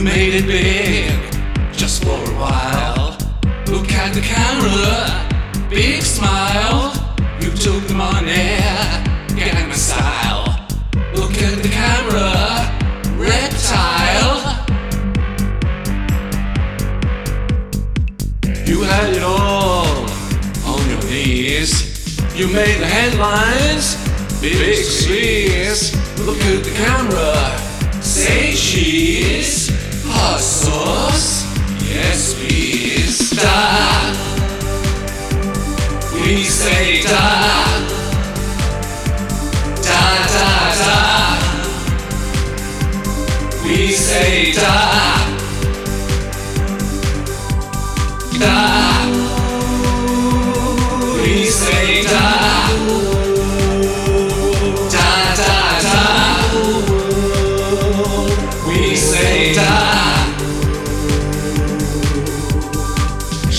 You made it big just for a while. Look at the camera, big smile. You took the money, Gangnam style. Look at the camera, reptile. You had it all on your knees. You made the headlines, big big squeeze. Look at the camera, say cheese, sauce, yes please. Da, we say da, da da da. We say da, da.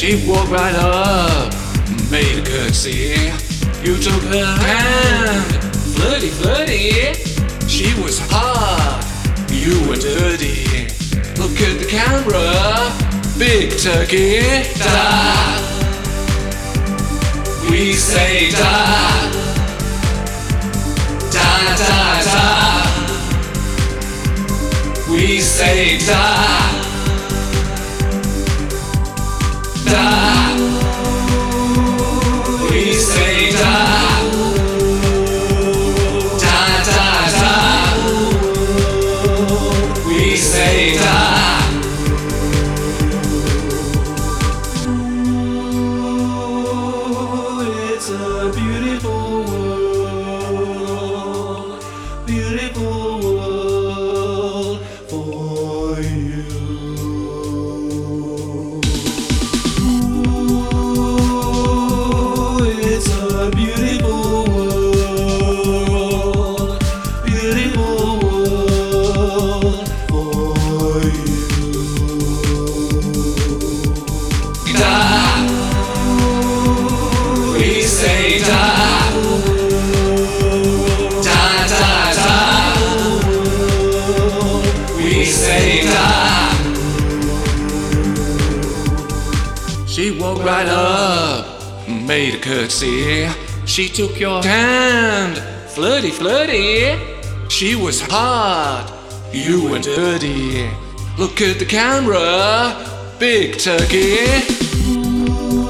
She walked right up, made a curtsy. You took her hand, flirty, flirty. She was hot, you were dirty. Look at the camera, big turkey. Da. We say da, da da da. We say da, We say da, Walked right up, made a curtsy. She took your hand, flirty, flirty. She was hot, you were dirty. Look at the camera, big turkey. Ooh,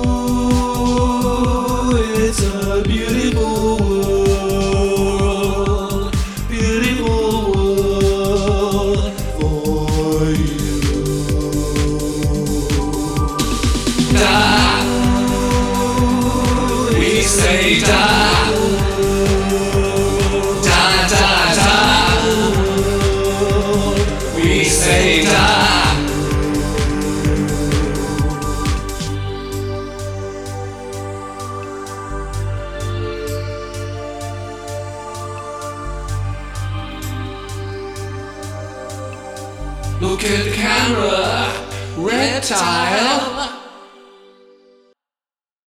it's a beautiful We say da. Da da da. We say da. Look at the camera, reptile.